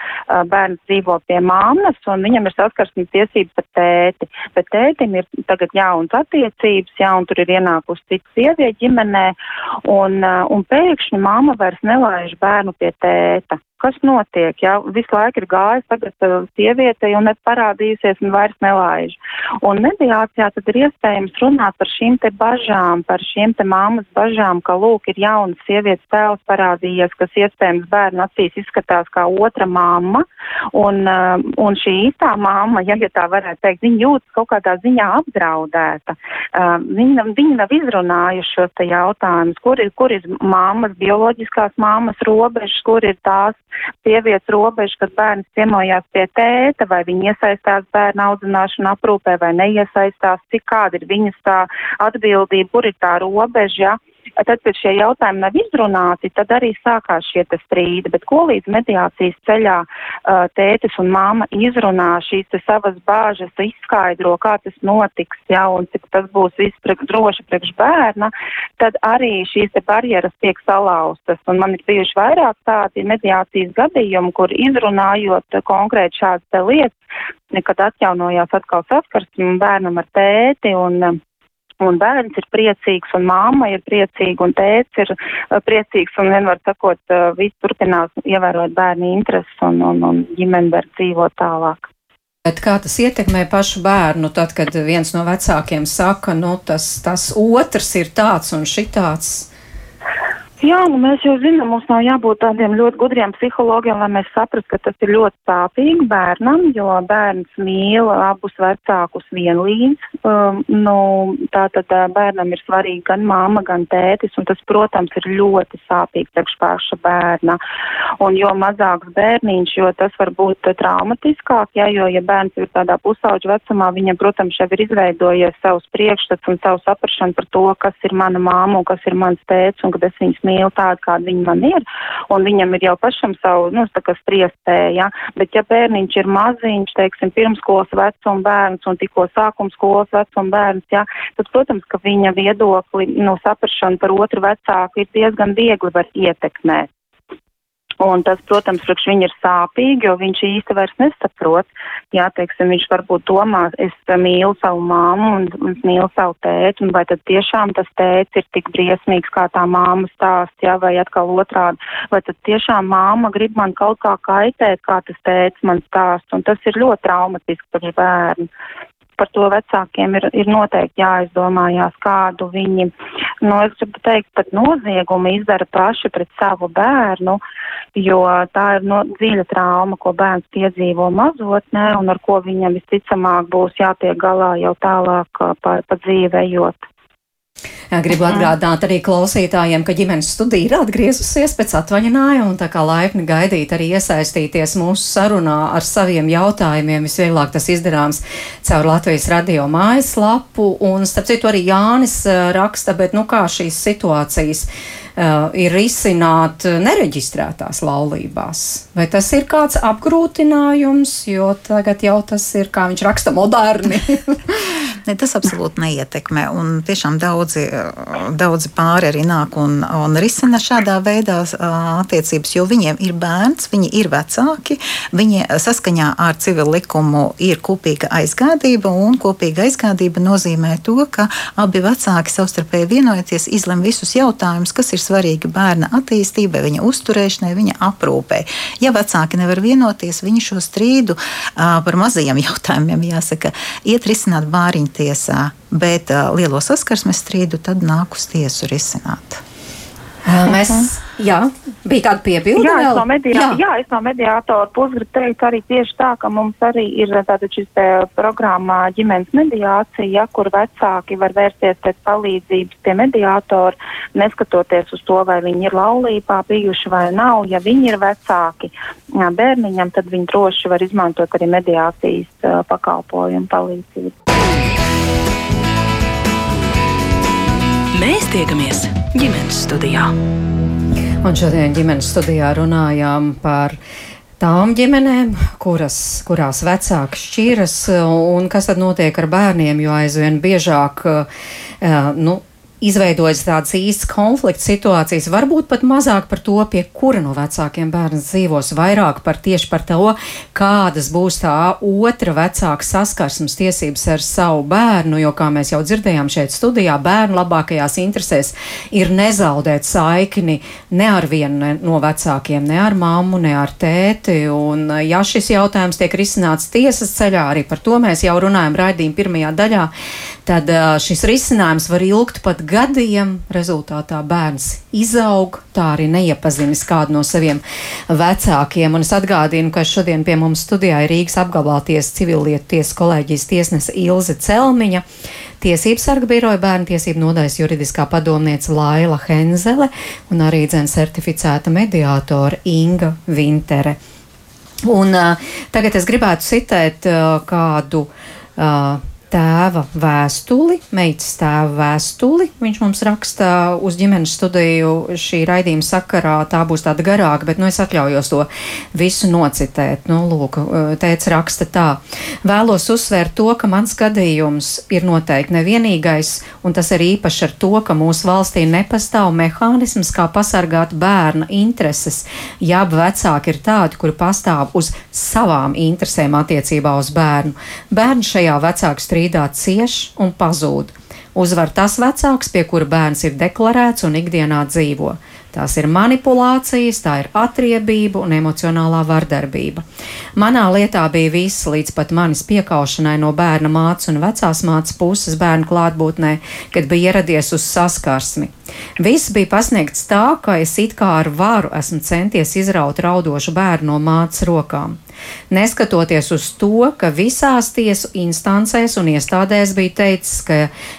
bērns dzīvo pie mammas un viņam ir saskarsmes tiesības ar tēti, bet tētim ir tagad jauns attiecības, ja, un tur ir ienākusi cita sieviete ģimenē, un un pēkšņi mamma vairs nelaiž bērnu pie tēta. Kas notiek, jā, visu laiku ir gājis tagad sievietei un ir parādījusies un vairs nelaiž. Un mediācijā tad ir iespējams runāt par šīm te bažām, par šīm te māmas bažām, ka lūk ir jaunas sievietes tēls parādījies, kas iespējams bērnu acīs izskatās kā otra mamma, un, un šī īstā mamma, ja, ja tā varētu teikt, viņa jūtas kaut kādā ziņā apdraudēta. Viņa, viņa nav izrunājuši šos te jautājumus, kur ir, kur ir mammas, bioloģiskās mammas robežas, kur ir tās sievietes robeža, kad bērns ciemojās pie tēta, vai viņi iesaistās bērnu audzināšanu aprūpē vai neiesaistās, cik kāda ir viņas tā atbildība, kur ir tā robeža. Ja? Tad, kad šie jautājumi nav izrunāti, tad arī sākās šie strīdi. Bet ko līdz mediācijas ceļā tētis un māma izrunā šīs savas bāžas, izskaidro, kā tas notiks, jā, un cik tas būs viss priekš droši priekš bērna, tad arī šīs barjeras tiek salauztas. Un man ir bijuši vairāk tādi mediācijas gadījumi, kur izrunājot konkrēti šādas lietas, kad atjaunojās atkal saskarsme bērnam ar tēti un un bērns ir priecīgs, un mamma ir priecīga, un tēvs ir uh, priecīgs, un vienmēr sakot, uh, viss turpinās ievērot bērnu intereses, un, un, un ģimene var dzīvot tālāk. Bet kā tas ietekmē pašu bērnu, tad, kad viens no vecākiem saka, nu tas, tas otrs ir tāds un šitāds? Jā, nu mēs jau zinām, mums nav jābūt tādiem ļoti gudriem psihologiem, lai mēs saprastu, ka tas ir ļoti sāpīgi bērnam, jo bērns mīl abus vecākus vienlīdz. Um, nu, tātad bērnam ir svarīgi gan māma, gan tētis, un tas, protams, ir ļoti sāpīgi priekš paša bērna. Un jo mazāks bērniņš, jo tas var būt traumatiskāk, ja, jo, ja bērns ir tādā pusauģa vecumā, viņam, protams, jau ir izveidojies savs priekšstats un savu saprašanu par to, kas ir mana māma un kas ir mans tēts, un kad es viņus mīlu tādu, kāda viņa man ir, un viņam ir jau pašam savu, nu, tā kā spriestēja, bet ja bērniņš ir maziņš, teiksim, pirmskolas vecuma bērns un tikko sākums skolas vecuma bērns, jā, tad, protams, ka viņa viedokli, nu, saprašana par otru vecāku ir diezgan viegli var ietekmēt. Un tas, protams, priekš viņa ir sāpīgi, jo viņš īsti vairs nesaprot. Jā, teiksim, viņš varbūt domā, es mīlu savu māmu un, un mīlu savu tēti, un vai tad tiešām tas tēts ir tik briesmīgs, kā tā māma stāst, jā, vai atkal otrādi, vai tad tiešām māma grib man kaut kā kaitēt, kā tas tēts man stāst, un tas ir ļoti traumatiski par bērnu par to vecākiem ir, ir noteikti jāizdomājās, kādu viņi, nu, es gribu teikt, pat noziegumu izdara paši pret savu bērnu, jo tā ir no, dziļa trauma, ko bērns piedzīvo mazotnē un ar ko viņam visticamāk būs jātiek galā jau tālāk pa, pa dzīve ejot. Gribu atgādināt arī klausītājiem, ka ģimenes studija ir atgriezusies pēc atvaļinājuma un tā kā laipni gaidīt arī iesaistīties mūsu sarunā ar saviem jautājumiem. Visvieglāk tas izdarāms caur Latvijas radio mājaslapu un, starp citu, arī Jānis eh, raksta, bet nu kā šīs situācijas ir risināt nereģistrētās laulībās. Vai tas ir kāds apgrūtinājums, jo tagad jau tas ir, kā viņš raksta, moderni? ne, tas absolūti neietekmē. Un tiešām daudzi, daudzi pāri arī nāk un, un risina šādā veidā attiecības, jo viņiem ir bērns, viņi ir vecāki, viņi saskaņā ar civilu likumu ir kopīga aizgādība, un kopīga aizgādība nozīmē to, ka abi vecāki savstarpēji vienojoties izlem visus jautājumus, kas ir svarīgi bērna attīstībai, viņa uzturēšanai, viņa aprūpē. Ja vecāki nevar vienoties, viņi šo strīdu par mazajiem jautājumiem, jāsaka, iet risināt bāriņtiesā, bet lielo saskarsmes strīdu tad nāk uz tiesu risināt. Mēs, jā, bija kāda piebilde. Jā, es no, mediā, jā. jā, es no mediātora puses gribu teikt arī tieši tā, ka mums arī ir tāda šis programmā ģimenes mediācija, ja, kur vecāki var vērsties pēc palīdzības pie mediātora, neskatoties uz to, vai viņi ir laulībā bijuši vai nav. Ja viņi ir vecāki jā, bērniņam, tad viņi droši var izmantot arī mediācijas uh, pakalpojumu palīdzību. Mēs tiekamies ģimenes studijā. Un šodien ģimenes studijā runājām par tām ģimenēm, kuras, kurās vecāki šķiras, un kas tad notiek ar bērniem, jo aizvien biežāk uh, nu, izveidojas tādas īstas konflikta situācijas, varbūt pat mazāk par to, pie kura no vecākiem bērns dzīvos, vairāk par tieši par to, kādas būs tā otra vecāka saskarsmes tiesības ar savu bērnu, jo, kā mēs jau dzirdējām šeit studijā, bērnu labākajās interesēs ir nezaudēt saikni ne ar vienu no vecākiem, ne ar mammu, ne ar tēti, un ja šis jautājums tiek risināts tiesas ceļā, arī par to mēs jau runājam raidījuma pirmajā daļā, tad šis risinājums var ilgt pat gadiem. Rezultātā bērns izaug, tā arī neiepazinis kādu no saviem vecākiem. Un es atgādinu, ka šodien pie mums studijā ir Rīgas apgabalties civilietu tiesas kolēģijas tiesnese Ilze Celmiņa. Tiesības sarga biroja bērnu tiesību nodaļas juridiskā padomniece Laila Henzele un arī dzēn certificēta mediātora Inga Vintere. Un uh, tagad es gribētu citēt uh, kādu uh, tēva vēstuli, meitas tēva vēstuli. Viņš mums raksta uz ģimenes studiju šī raidījuma sakarā. Tā būs tāda garāka, bet nu, es atļaujos to visu nocitēt. Nu, lūk, teica raksta tā. Vēlos uzsvērt to, ka mans gadījums ir noteikti nevienīgais, un tas ir īpaši ar to, ka mūsu valstī nepastāv mehānisms, kā pasargāt bērna intereses, abi vecāki ir tādi, kuri pastāv uz savām interesēm attiecībā uz bērnu. Bērns šajā vecāku strīdā cieš un pazūd. Uzvar tas vecāks, pie kura bērns ir deklarēts un ikdienā dzīvo. Tās ir manipulācijas, tā ir atriebība un emocionālā vardarbība. Manā lietā bija viss līdz pat manis piekaušanai no bērna mātes un vecās mātes puses bērnu klātbūtnē, kad bija ieradies uz saskarsmi. Viss bija pasniegts tā, ka es it kā ar varu esmu centies izraut raudošu bērnu no mātes rokām. Neskatoties uz to, ka visās tiesu instancēs un iestādēs bija teicis, ka,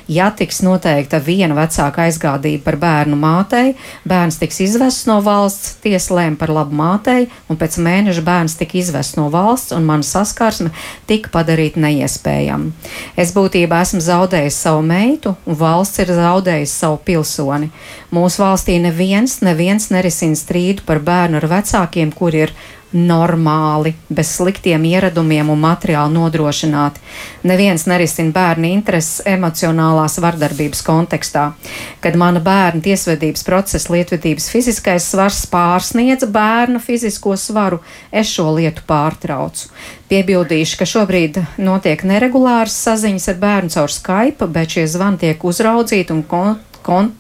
ja tiks noteikta viena vecāka aizgādība par bērnu mātei, bērns tiks izvests no valsts, tiesa lēma par labu mātei, un pēc mēneša bērns tika izvests no valsts, un mana saskarsme tika padarīta neiespējama. Es būtībā esmu zaudējis savu meitu, un valsts ir zaudējusi savu pilsoni. Mūsu valstī neviens, neviens nerisina strīdu par bērnu ar vecākiem, kuri ir normāli, bez sliktiem ieradumiem un materiāli nodrošināti. Neviens nerisina bērnu intereses emocionālās vardarbības kontekstā. Kad mana bērna tiesvedības procesa lietvedības fiziskais svars pārsniedz bērna fizisko svaru, es šo lietu pārtraucu. Piebildīšu, ka šobrīd notiek neregulāras saziņas ar bērnu caur Skype, bet šie zvani tiek uzraudzīti un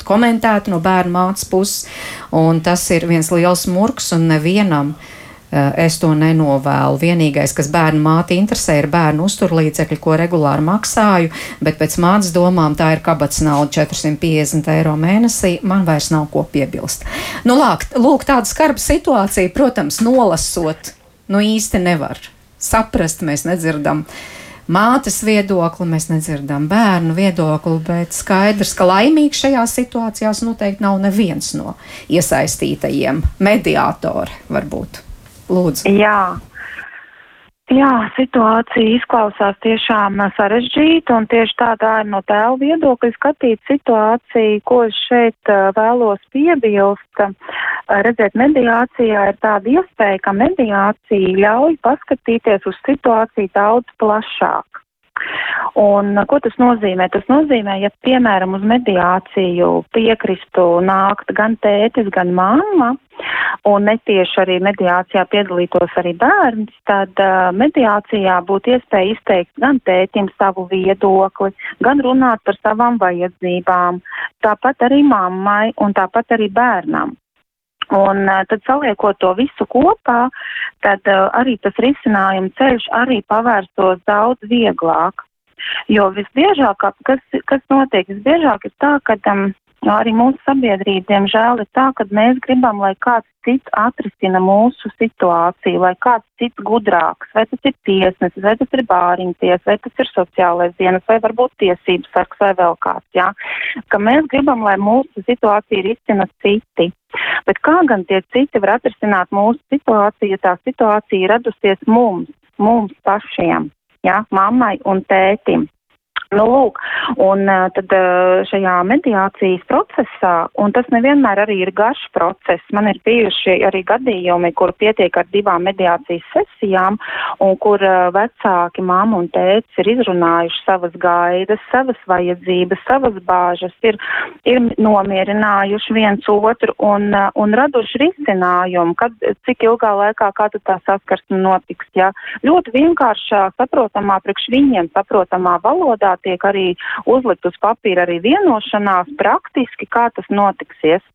komentēti no bērna mātes puses, un tas ir viens liels murgs un nevienam uh, es to nenovēlu. Vienīgais, kas bērnu māti interesē, ir bērnu uzturlīdzekļi, ko regulāri maksāju, bet pēc mātes domām tā ir kabats nauda 450 eiro mēnesī. Man vairs nav ko piebilst. Nu, lāk, lūk, tāda skarba situācija, protams, nolasot, nu īsti nevar saprast, mēs nedzirdam. Mātes viedokli, mēs nedzirdam bērnu viedokli, bet skaidrs, ka laimīgs šajās situācijās noteikti nav neviens no iesaistītajiem. Mediātori varbūt. Lūdzu. Jā. Jā, situācija izklausās tiešām sarežģīta, un tieši tādā ir no tēva viedokļa skatīt situāciju, ko es šeit vēlos piebilst. Redzēt, mediācijā ir tāda iespēja, ka mediācija ļauj paskatīties uz situāciju daudz plašāk. Un ko tas nozīmē? Tas nozīmē, ja, piemēram, uz mediāciju piekristu nākt gan tētis, gan mamma, un netieši arī mediācijā piedalītos arī bērns, tad uh, mediācijā būtu iespēja izteikt gan tētim savu viedokli, gan runāt par savām vajadzībām, tāpat arī mammai un tāpat arī bērnam. Un uh, tad saliekot to visu kopā, tad uh, arī tas risinājuma ceļš arī pavērstos daudz vieglāk. Jo visbiežāk, kas, kas notiek, visbiežāk ir tā, ka um, arī mūsu sabiedrība, diemžēl, ir tā, ka mēs gribam, lai kāds cits atrisina mūsu situāciju, lai kāds cits gudrāks, vai tas ir tiesnesis, vai tas ir bāriņties, vai tas ir sociālais dienas, vai varbūt tiesības sargs vai vēl kāds, jā. Ka mēs gribam, lai mūsu situācija risina citi. Bet kā gan tie citi var atrisināt mūsu situāciju, ja tā situācija radusies mums, mums pašiem, jā, mammai un tētim? Nu, lūk, un tad šajā mediācijas procesā, un tas nevienmēr arī ir garš process, man ir bijuši arī gadījumi, kur pietiek ar divām mediācijas sesijām, un kur vecāki, māma un tēts ir izrunājuši savas gaidas, savas vajadzības, savas bāžas, ir, ir nomierinājuši viens otru un, un raduši risinājumu, kad, cik ilgā laikā kāda tā saskarsme notiks. Ja? Ļoti vienkāršā, saprotamā, priekš viņiem saprotamā valodā tiek arī uzlikt uz papīra arī vienošanās praktiski, kā tas notiksies.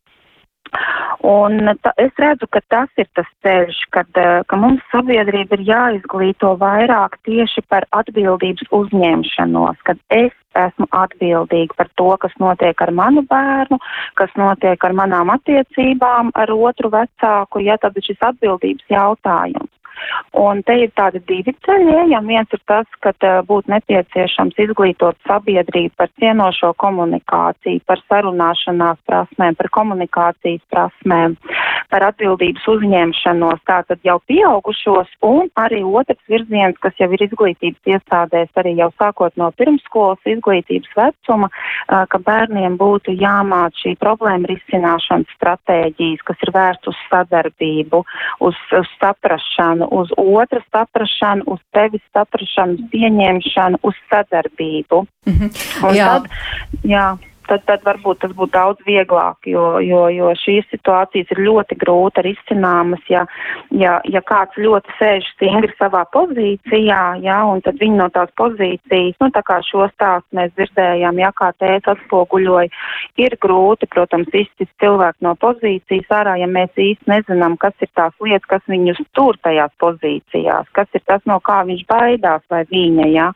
Un ta, es redzu, ka tas ir tas ceļš, kad, eh, ka mums sabiedrība ir jāizglīto vairāk tieši par atbildības uzņemšanos, kad es esmu atbildīga par to, kas notiek ar manu bērnu, kas notiek ar manām attiecībām ar otru vecāku, ja tad ir šis atbildības jautājums. Un te ir tādi divi ceļi ejami. Viens ir tas, ka būtu nepieciešams izglītot sabiedrību par cienošo komunikāciju, par sarunāšanās prasmēm, par komunikācijas prasmēm, par atbildības uzņemšanos, tātad jau pieaugušos, un arī otrs virziens, kas jau ir izglītības iestādēs, arī jau sākot no pirmskolas izglītības vecuma, ka bērniem būtu jāmāc šī problēma risināšanas stratēģijas, kas ir vērsts uz sadarbību, uz, uz saprašanu, uz otru saprašanu, uz tevis saprašanu, pieņemšanu, uz sadarbību. Mm -hmm. Un jā. Tad, jā tad, tad varbūt tas būtu daudz vieglāk, jo, jo, jo šīs situācijas ir ļoti grūti risināmas, ja, ja, ja kāds ļoti sēž stingri savā pozīcijā, ja, un tad viņi no tās pozīcijas, nu tā kā šo stāstu mēs dzirdējām, ja kā tēts atspoguļoja, ir grūti, protams, izcist cilvēku no pozīcijas ārā, ja mēs īsti nezinām, kas ir tās lietas, kas viņus tur tajās pozīcijās, kas ir tas, no kā viņš baidās vai viņa, ja.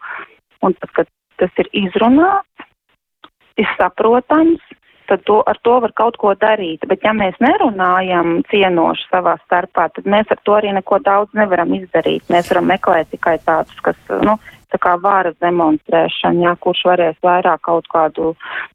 Un tad, kad tas ir izrunāts, ir saprotams, tad to, ar to var kaut ko darīt. Bet ja mēs nerunājam cienoši savā starpā, tad mēs ar to arī neko daudz nevaram izdarīt. Mēs varam meklēt tikai tādus, kas, nu, tā kā vāras demonstrēšana, jā, kurš varēs vairāk kaut kādu,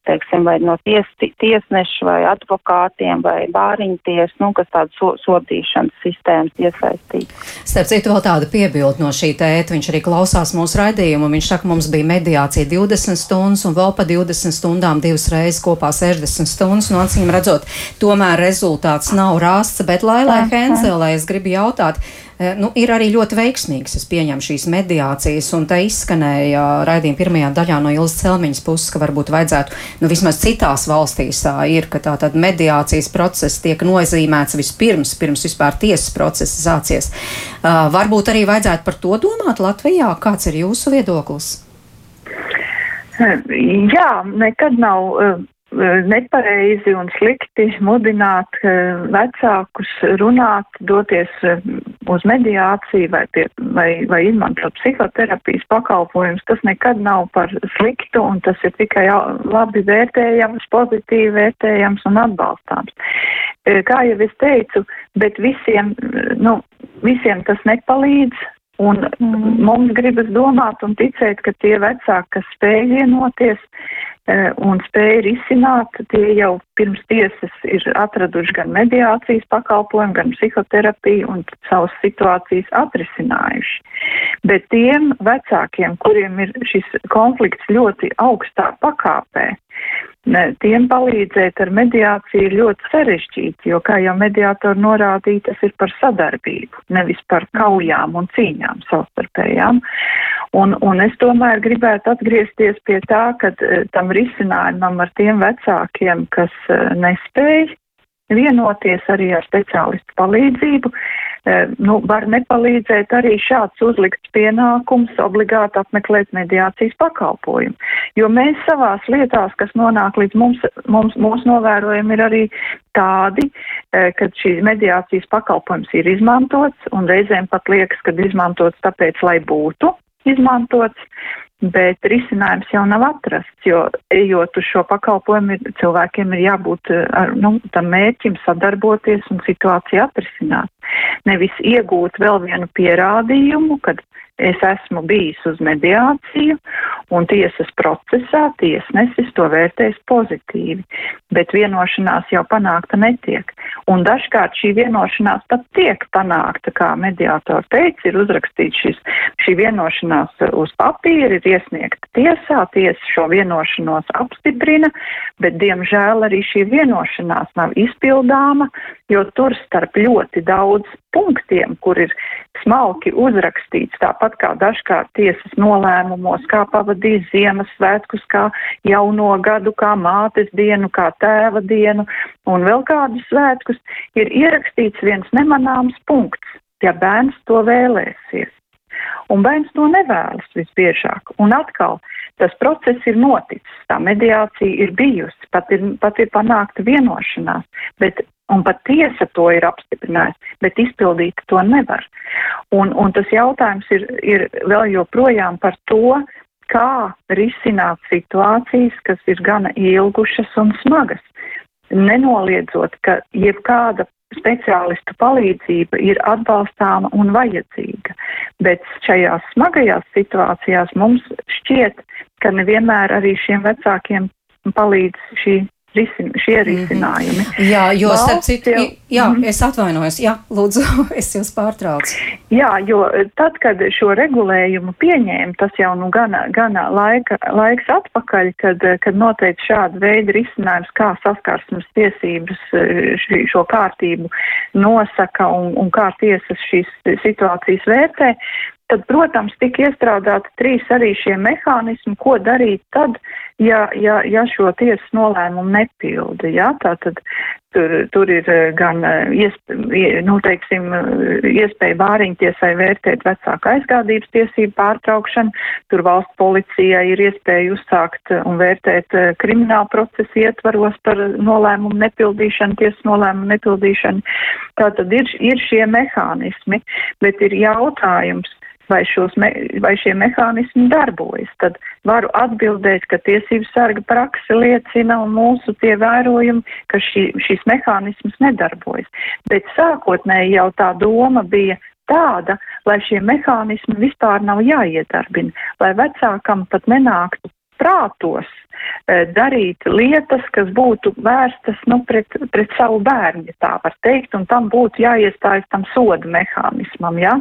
teiksim, vai no ties, tiesnešu vai advokātiem vai bāriņties, nu, kas tādu so, sodīšanas sistēmas iesaistīt. Starp citu, vēl tāda piebilda no šī tēta, viņš arī klausās mūsu raidījumu, viņš saka, mums bija mediācija 20 stundas un vēl pa 20 stundām divas reizes kopā 60 stundas, no acīm redzot, tomēr rezultāts nav rasts, bet Lailai Henzelē es gribu jautāt, nu, ir arī ļoti veiksmīgas, es pieņemu šīs mediācijas, un tā izskanēja raidījuma pirmajā daļā no Ilzas Celmiņas puses, ka varbūt vajadzētu, nu, vismaz citās valstīs tā ir, ka tā tad mediācijas process tiek nozīmēts vispirms, pirms vispār tiesas process sācies. Uh, varbūt arī vajadzētu par to domāt Latvijā. Kāds ir jūsu viedoklis? Jā, nekad nav Eh, nepareizi un slikti mudināt eh, vecākus runāt, doties eh, uz mediāciju vai, pie, vai, vai izmantot psihoterapijas pakalpojumus. Tas nekad nav par sliktu un tas ir tikai labi vērtējams, pozitīvi vērtējams un atbalstāms. Kā jau es teicu, bet visiem, nu, visiem tas nepalīdz. Un mm. mums gribas domāt un ticēt, ka tie vecāki, kas spēj vienoties, E, un spēja risināt, tie jau pirms tiesas ir atraduši gan mediācijas pakalpojumu, gan psihoterapiju un savas situācijas atrisinājuši. Bet tiem vecākiem, kuriem ir šis konflikts ļoti augstā pakāpē, tiem palīdzēt ar mediāciju ir ļoti sarežģīti, jo, kā jau mediātori norādīja, tas ir par sadarbību, nevis par kaujām un cīņām savstarpējām. Un, un es tomēr gribētu atgriezties pie tā, ka uh, tam risinājumam ar tiem vecākiem, kas uh, nespēj vienoties arī ar speciālistu palīdzību, nu, var nepalīdzēt arī šāds uzlikts pienākums obligāti apmeklēt mediācijas pakalpojumu. Jo mēs savās lietās, kas nonāk līdz mums, mums mūsu novērojumi ir arī tādi, kad šī mediācijas pakalpojums ir izmantots un reizēm pat liekas, ka izmantots tāpēc, lai būtu izmantots, bet risinājums jau nav atrasts, jo ejot uz šo pakalpojumu, cilvēkiem ir jābūt ar nu, tam mērķim sadarboties un situāciju atrisināt. Nevis iegūt vēl vienu pierādījumu, kad es esmu bijis uz mediāciju, un tiesas procesā tiesnesis to vērtēs pozitīvi, bet vienošanās jau panākta netiek. Un dažkārt šī vienošanās pat tiek panākta, kā mediātori teica, ir uzrakstīts šis, šī vienošanās uz papīra, ir iesniegta tiesā, tiesa šo vienošanos apstiprina, bet diemžēl arī šī vienošanās nav izpildāma, jo tur starp ļoti daudz punktiem, kur ir smalki uzrakstīts, tāpat kā dažkārt tiesas nolēmumos, kā pavadīt Ziemassvētkus, kā jauno gadu, kā mātes dienu, kā tēva dienu un vēl kādus svētkus, ir ierakstīts viens nemanāms punkts, ja bērns to vēlēsies. Un bērns to nevēlas visbiežāk. Un atkal tas process ir noticis, tā mediācija ir bijusi, pat ir, pat ir panākta vienošanās, bet un pat tiesa to ir apstiprinājusi, bet izpildīt to nevar. Un, un tas jautājums ir, ir vēl joprojām par to, kā risināt situācijas, kas ir gana ilgušas un smagas. Nenoliedzot, ka jebkāda speciālistu palīdzība ir atbalstāma un vajadzīga, bet šajās smagajās situācijās mums šķiet, ka nevienmēr arī šiem vecākiem palīdz šī risin, šie mhm. risinājumi. Jā, jo Valsts starp citu, jau, jā, mm -hmm. es atvainojos, jā, lūdzu, es jūs pārtraucu. Jā, jo tad, kad šo regulējumu pieņēma, tas jau nu gana, gana laika, laiks atpakaļ, kad, kad noteikti šāda veida risinājums, kā saskarsmes tiesības š, šo kārtību nosaka un, un kā tiesas šīs situācijas vērtē, tad, protams, tika iestrādāti trīs arī šie mehānismi, ko darīt tad, ja, ja, ja šo tiesas nolēmumu nepilda. Ja? Tātad tur, tur ir eh, gan eh, iespēja, nu, teiksim, eh, iespēja bāriņtiesai vērtēt vecāku aizgādības tiesību pārtraukšanu, tur valsts policijai ir iespēja uzsākt un vērtēt kriminālu procesu ietvaros par nolēmumu nepildīšanu, tiesas nolēmumu nepildīšanu. Tātad ir, ir šie mehānismi, bet ir jautājums, vai, me, vai šie mehānismi darbojas, tad varu atbildēt, ka tiesību sarga prakse liecina un mūsu tie vērojumi, ka šī, šīs mehānismas nedarbojas. Bet sākotnēji jau tā doma bija tāda, lai šie mehānismi vispār nav jāiedarbina, lai vecākam pat nenāktu prātos e, darīt lietas, kas būtu vērstas nu, pret, pret savu bērnu, ja tā var teikt, un tam būtu jāiestājas tam soda mehānismam. Ja?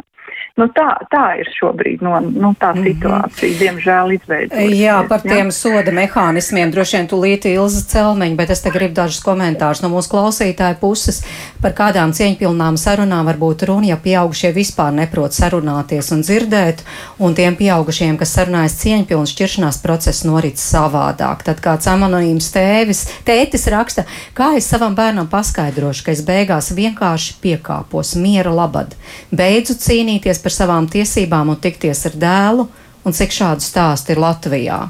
Nu, tā, tā ir šobrīd no, nu, tā mhm. situācija, mm -hmm. diemžēl, izveidojusies. Jā, par tiem jā. soda mehānismiem droši vien tūlīt Ilza Celmeņa, bet es te gribu dažus komentārus no mūsu klausītāja puses par kādām cieņpilnām sarunām varbūt runa, ja pieaugušie vispār neprot sarunāties un dzirdēt, un tiem pieaugušiem, kas sarunājas cieņpilnu šķiršanās procesu norit savādāk. Tad kāds anonīms tēvis, tētis raksta, kā es savam bērnam paskaidrošu, ka es beigās vienkārši piekāpos miera labad, beidzu cīnīties par savām tiesībām un tikties ar dēlu, un cik šādu stāstu ir Latvijā.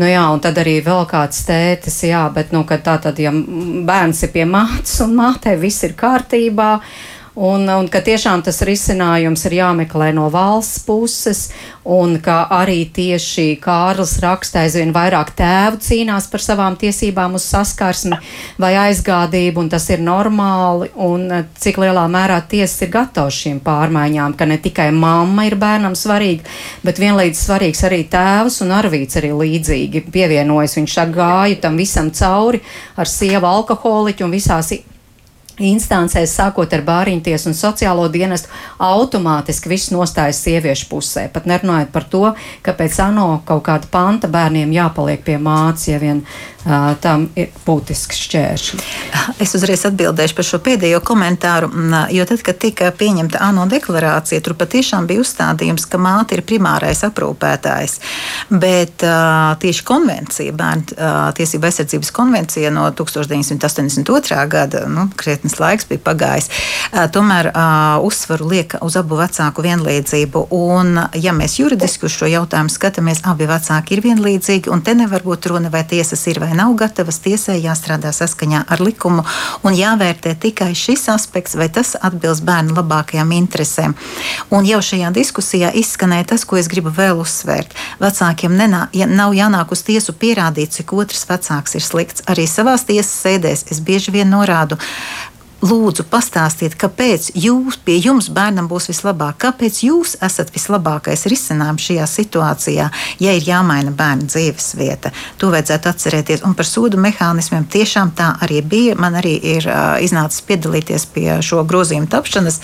Nu jā, un tad arī vēl kāds tētis, jā, bet, nu, tā tad, ja bērns ir pie mātes un mātei viss ir kārtībā, Un, un ka tiešām tas risinājums ir jāmeklē no valsts puses, un ka arī tieši Kārlis raksta aizvien vairāk tēvu cīnās par savām tiesībām uz saskarsmi vai aizgādību, un tas ir normāli, un eh, cik lielā mērā tiesas ir gatavs šīm pārmaiņām, ka ne tikai mamma ir bērnam svarīga, bet vienlīdz svarīgs arī tēvs, un Arvīts arī līdzīgi pievienojas. Viņš gāja tam visam cauri ar sievu alkoholiķu un visās instancēs, sākot ar bāriņtiesu un sociālo dienestu, automātiski viss nostājas sieviešu pusē. Pat nerunājot par to, ka pēc ANO kaut kāda panta bērniem jāpaliek pie mācības, ja vien uh, tam ir būtisks šķēršļi. Es uzreiz atbildēšu par šo pēdējo komentāru, jo tad, kad tika pieņemta ANO deklarācija, tur patiešām bija uzstādījums, ka māte ir primārais aprūpētājs. Bet uh, tieši konvencija, bērnu uh, tiesību aizsardzības konvencija no 1982. gada, nu, krietni krietnes laiks bija pagājis. Tomēr uzsvaru liek uz abu vecāku vienlīdzību. Un, ja mēs juridiski uz šo jautājumu skatāmies, abi vecāki ir vienlīdzīgi, un te nevar būt runa, vai tiesas ir vai nav gatavas. Tiesai jāstrādā saskaņā ar likumu un jāvērtē tikai šis aspekts, vai tas atbilst bērnu labākajām interesēm. Un jau šajā diskusijā izskanēja tas, ko es gribu vēl uzsvērt. Vecākiem nenā, ja nav jānāk uz tiesu pierādīt, cik otrs vecāks ir slikts. Arī savās tiesas sēdēs es bieži vien norādu, lūdzu pastāstiet, kāpēc jūs, pie jums bērnam būs vislabāk, kāpēc jūs esat vislabākais risinājums šajā situācijā, ja ir jāmaina bērna dzīves vieta. To vajadzētu atcerēties. Un par sodu mehānismiem tiešām tā arī bija. Man arī ir uh, iznācis piedalīties pie šo grozījumu tapšanas.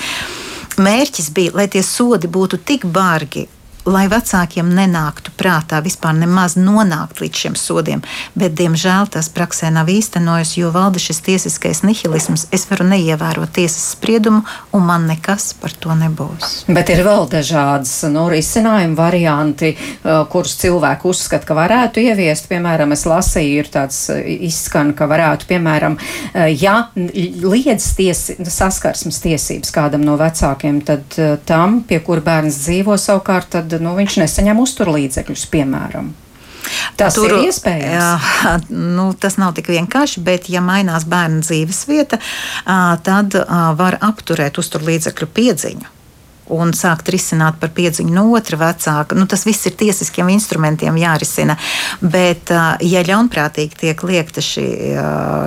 Mērķis bija, lai tie sodi būtu tik bargi lai vecākiem nenāktu prātā vispār nemaz nonākt līdz šiem sodiem. Bet, diemžēl, tas praksē nav īstenojis, jo valda šis tiesiskais nihilisms. Es varu neievērot tiesas spriedumu, un man nekas par to nebūs. Bet ir vēl dažādas nu, risinājuma varianti, uh, kurus cilvēki uzskata, ka varētu ieviest. Piemēram, es lasīju, ir tāds uh, izskan, ka varētu, piemēram, uh, ja liedz tiesi, saskarsmes tiesības kādam no vecākiem, tad tam, pie kura bērns dzīvo savukārt, tad nu, viņš nesaņem uzturlīdzekļus, piemēram. Tas Tur, ir iespējams. Jā, nu, tas nav tik vienkārši, bet, ja mainās bērna dzīves vieta, tad var apturēt uzturlīdzekļu piedziņu un sākt risināt par piedziņu no otra vecāka. Nu, tas viss ir tiesiskiem instrumentiem jārisina. Bet, ja ļaunprātīgi tiek liekta šī,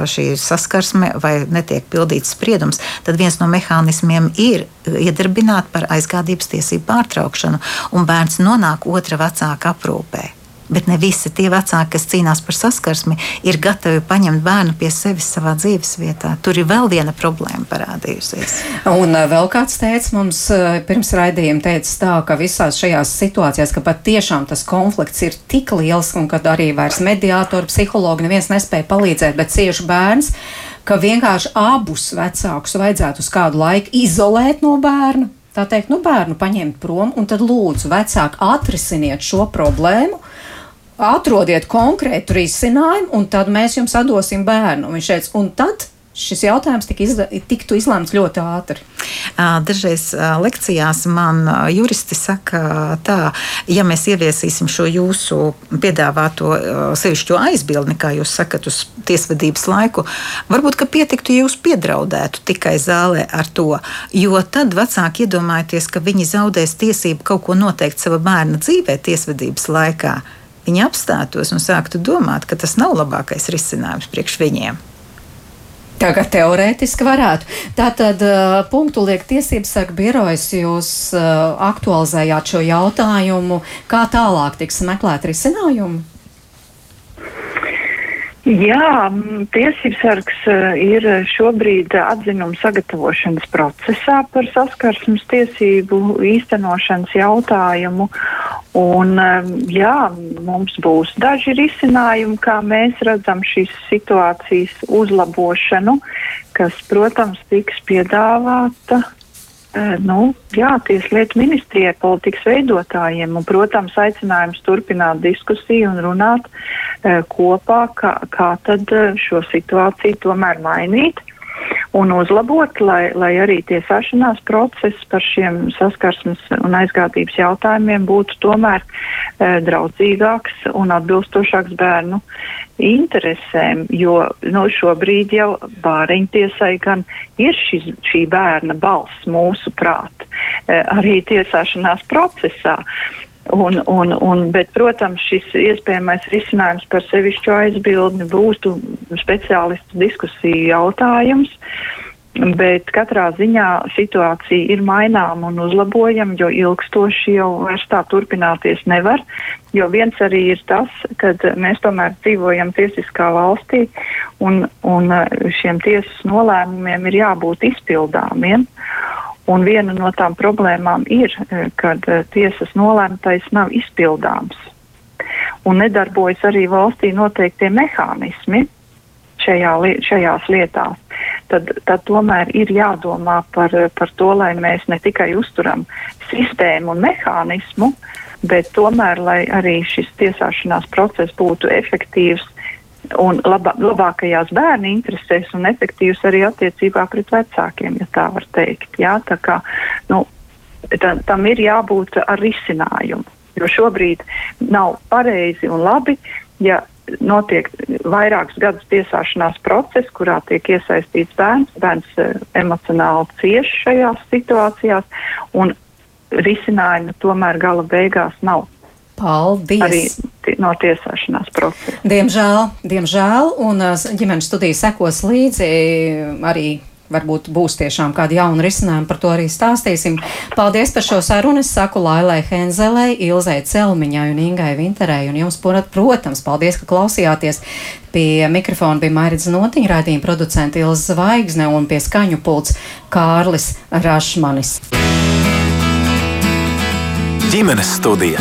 šī saskarsme vai netiek pildīts spriedums, tad viens no mehānismiem ir iedarbināt par aizgādības tiesību pārtraukšanu, un bērns nonāk otra vecāka aprūpē bet ne visi tie vecāki, kas cīnās par saskarsmi, ir gatavi paņemt bērnu pie sevis savā dzīves vietā. Tur ir vēl viena problēma parādījusies. Un vēl kāds teica mums pirms raidījuma, teica tā, ka visās šajās situācijās, ka pat tiešām tas konflikts ir tik liels un kad arī vairs mediātori, psihologi neviens nespēja palīdzēt, bet cieši bērns ka vienkārši abus vecākus vajadzētu uz kādu laiku izolēt no bērna. Tā teikt, nu, bērnu paņemt prom, un tad lūdzu, vecāki, atrisiniet šo problēmu, atrodiet konkrētu risinājumu, un tad mēs jums atdosim bērnu. Viņš teica, un tad šis jautājums tika izla, tiktu izlēmts ļoti ātri. Dažreiz lekcijās man juristi saka, tā, ja mēs ieviesīsim šo jūsu piedāvāto sevišķo aizbildni, kā jūs sakat, uz tiesvedības laiku, varbūt pietiktu, ja jūs piedraudētu tikai zālē ar to. Jo tad vecāki iedomājieties, ka viņi zaudēs tiesību kaut ko noteikt sava bērna dzīvē tiesvedības laikā viņi apstātos un sāktu domāt, ka tas nav labākais risinājums priekš viņiem. Tagad teorētiski varētu. Tātad uh, punktu liek tiesības sarga birojas, jūs uh, aktualizējāt šo jautājumu. Kā tālāk tiks meklēt risinājumu? Jā, tiesības sargs uh, ir šobrīd atzinuma sagatavošanas procesā par saskarsmes tiesību īstenošanas jautājumu. Un, um, jā, mums būs daži risinājumi, kā mēs redzam šīs situācijas uzlabošanu, kas, protams, tiks piedāvāta nu, jā, Tieslietu ministrijai, politikas veidotājiem. Un, protams, aicinājums turpināt diskusiju un runāt uh, kopā, kā, kā tad šo situāciju tomēr mainīt un uzlabot, lai, lai arī tiesāšanās process par šiem saskarsmes un aizgādības jautājumiem būtu tomēr e, draudzīgāks un atbilstošāks bērnu interesēm, jo nu, šobrīd jau bāriņtiesai gan ir šis, šī bērna balss mūsu prāt e, arī tiesāšanās procesā. Un, un, un, bet, protams, šis iespējamais risinājums par sevišķo aizbildni būtu speciālistu diskusiju jautājums. Bet katrā ziņā situācija ir maināma un uzlabojama, jo ilgstoši jau vairs tā turpināties nevar. Jo viens arī ir tas, ka mēs tomēr dzīvojam tiesiskā valstī un, un šiem tiesas nolēmumiem ir jābūt izpildāmiem. Un viena no tām problēmām ir, e, kad e, tiesas nolēmtais nav izpildāms. Un nedarbojas arī valstī noteiktie mehānismi šajā, šajās lietās. Tad, tad tomēr ir jādomā par, par to, lai mēs ne tikai uzturam sistēmu un mehānismu, bet tomēr, lai arī šis tiesāšanās process būtu efektīvs un labā, labākajās bērnu interesēs un efektīvs arī attiecībā pret vecākiem, ja tā var teikt. Jā, tā kā, nu, tā, tam ir jābūt ar risinājumu, jo šobrīd nav pareizi un labi, ja notiek vairākus gadus tiesāšanās process, kurā tiek iesaistīts bērns, bērns uh, emocionāli cieš šajās situācijās, un risinājuma tomēr gala beigās nav. Paldies! Arī no tiesāšanās procesa. Diemžēl, diemžēl, un ģimenes studija sekos līdzi arī varbūt būs tiešām kādi jauni risinājumi, par to arī stāstīsim. Paldies par šo sarunu. Es saku Lailai Henzelei, Ilzai Celmiņai un Ingai Vinterei. Un jums, protams, paldies, ka klausījāties. Pie mikrofona bija Mairits Notiņa, raidījuma producenta Ilza Zvaigzne un pie skaņu pults Kārlis Rašmanis. Ģimenes studija.